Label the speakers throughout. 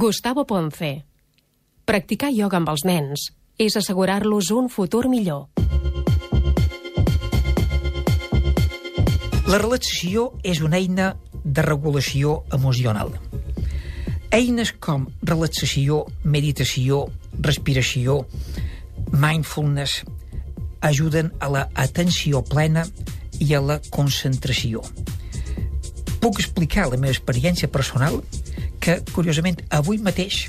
Speaker 1: Gustavo Ponce. Practicar ioga amb els nens és assegurar-los un futur millor.
Speaker 2: La relaxació és una eina de regulació emocional. Eines com relaxació, meditació, respiració, mindfulness ajuden a la atenció plena i a la concentració. Puc explicar la meva experiència personal que, curiosament, avui mateix,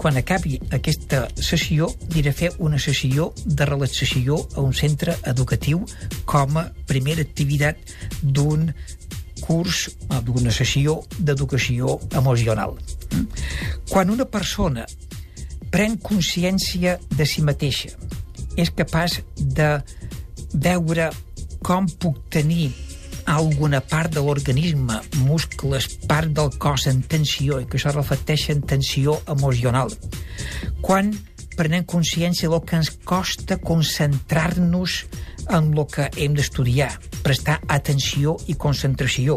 Speaker 2: quan acabi aquesta sessió, diré fer una sessió de relaxació a un centre educatiu com a primera activitat d'un curs, d'una sessió d'educació emocional. Quan una persona pren consciència de si mateixa, és capaç de veure com puc tenir alguna part de l'organisme, muscles, part del cos en tensió i que això reflecteix en tensió emocional. Quan prenem consciència del que ens costa concentrar-nos en el que hem d'estudiar, prestar atenció i concentració,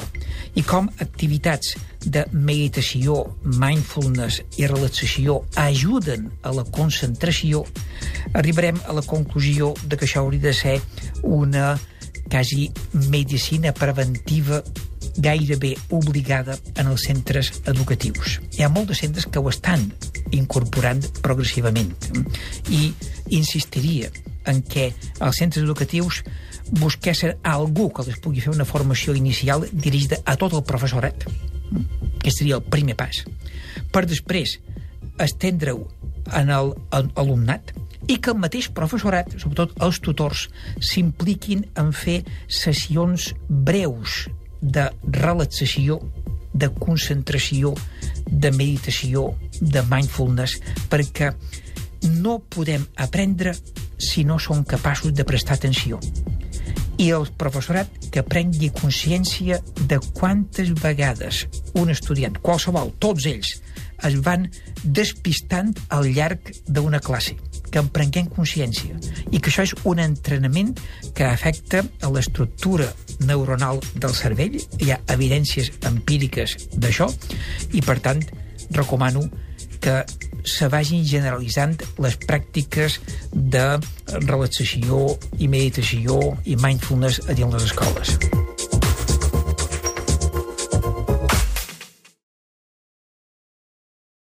Speaker 2: i com activitats de meditació, mindfulness i relaxació ajuden a la concentració, arribarem a la conclusió de que això hauria de ser una quasi medicina preventiva gairebé obligada en els centres educatius. Hi ha molts de centres que ho estan incorporant progressivament i insistiria en què els centres educatius busquessin algú que els pugui fer una formació inicial dirigida a tot el professorat, que seria el primer pas, per després estendre-ho en l'alumnat i que el mateix professorat, sobretot els tutors, s'impliquin en fer sessions breus de relaxació, de concentració, de meditació, de mindfulness, perquè no podem aprendre si no som capaços de prestar atenció. I el professorat que prengui consciència de quantes vegades un estudiant, qualsevol, tots ells, es van despistant al llarg d'una classe que en prenguem consciència. I que això és un entrenament que afecta a l'estructura neuronal del cervell, hi ha evidències empíriques d'això. I per tant recomano que se vagin generalitzant les pràctiques de relaxació i meditació i mindfulness a dins les escoles.